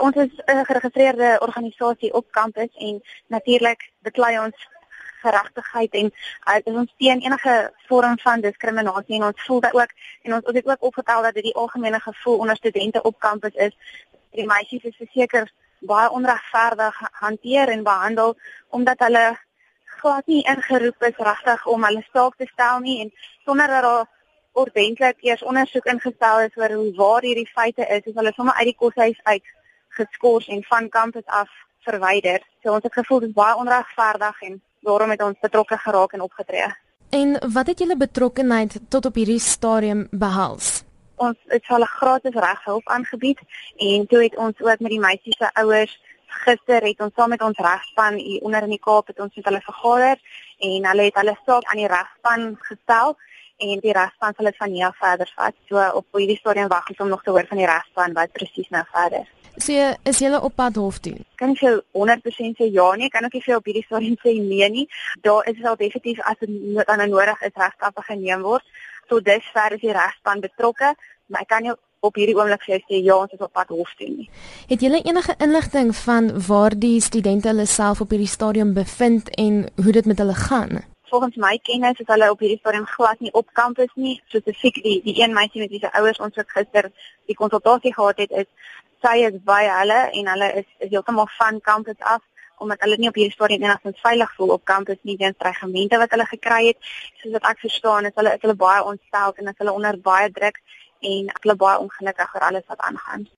Ons is 'n geregistreerde organisasie op kampus en natuurlik beklei ons geregtigheid en uh, ons teen enige vorm van diskriminasie en ons voel dat ook en ons, ons het ook opgetel dat dit die algemene gevoel onder studente op kampus is. Die meisies is verseker baie onregverdig hanteer en behandel omdat hulle glad nie ingeroep is regtig om hulle saak te stel nie en sonder dat daar ordentlik eers ondersoek ingestel is oor hoe waar hierdie feite is, is hulle sommer uit die koshuis uit geskort en van kampus af verwyder. So ons het gevoel dit is baie onregverdig en daarom het ons betrokke geraak en opgetree. En wat het julle betrokkeheid tot op hierdie stadium behels? Ons het hulle gratis reghulp aangebied en toe het ons ook met die meisies se ouers gister het ons saam met ons regspan hier onder in die Kaap het ons met hulle vergader en hulle het hulle saak aan die regspan gestel en die regspan sal dit van hier af verder vat. So op hierdie stadium wag ons om nog te hoor van die regspan wat presies nou verder. So is jy op pad hof toe? Kan jy 100% sê ja nie, kan ook nie vir op hierdie stadium sê nee nie. Daar is al definitief as dit dan nodig is regstappe geneem word. Tot dusver is die regspan betrokke, maar ek kan nie op hierdie oomblik vir jou sê ja, ons is op pad hof toe nie. Het jy enige inligting van waar die studente hulle self op hierdie stadium bevind en hoe dit met hulle gaan? volgens my kennis is hulle op hierdie stadium glad nie op kampus nie. Spesifiek die die een meisie met wie se ouers ons ook gister die konsultasie gehad het, is sy is by hulle en hulle is is heeltemal van kampus af omdat hulle nie op hierdie stadium enigstens veilig voel op kampus nie weens dreigemente wat hulle gekry het. Soos wat ek verstaan, is hulle is hulle baie ontstel en is hulle onder baie druk en hulle baie ongelukkig oor alles wat aangaan.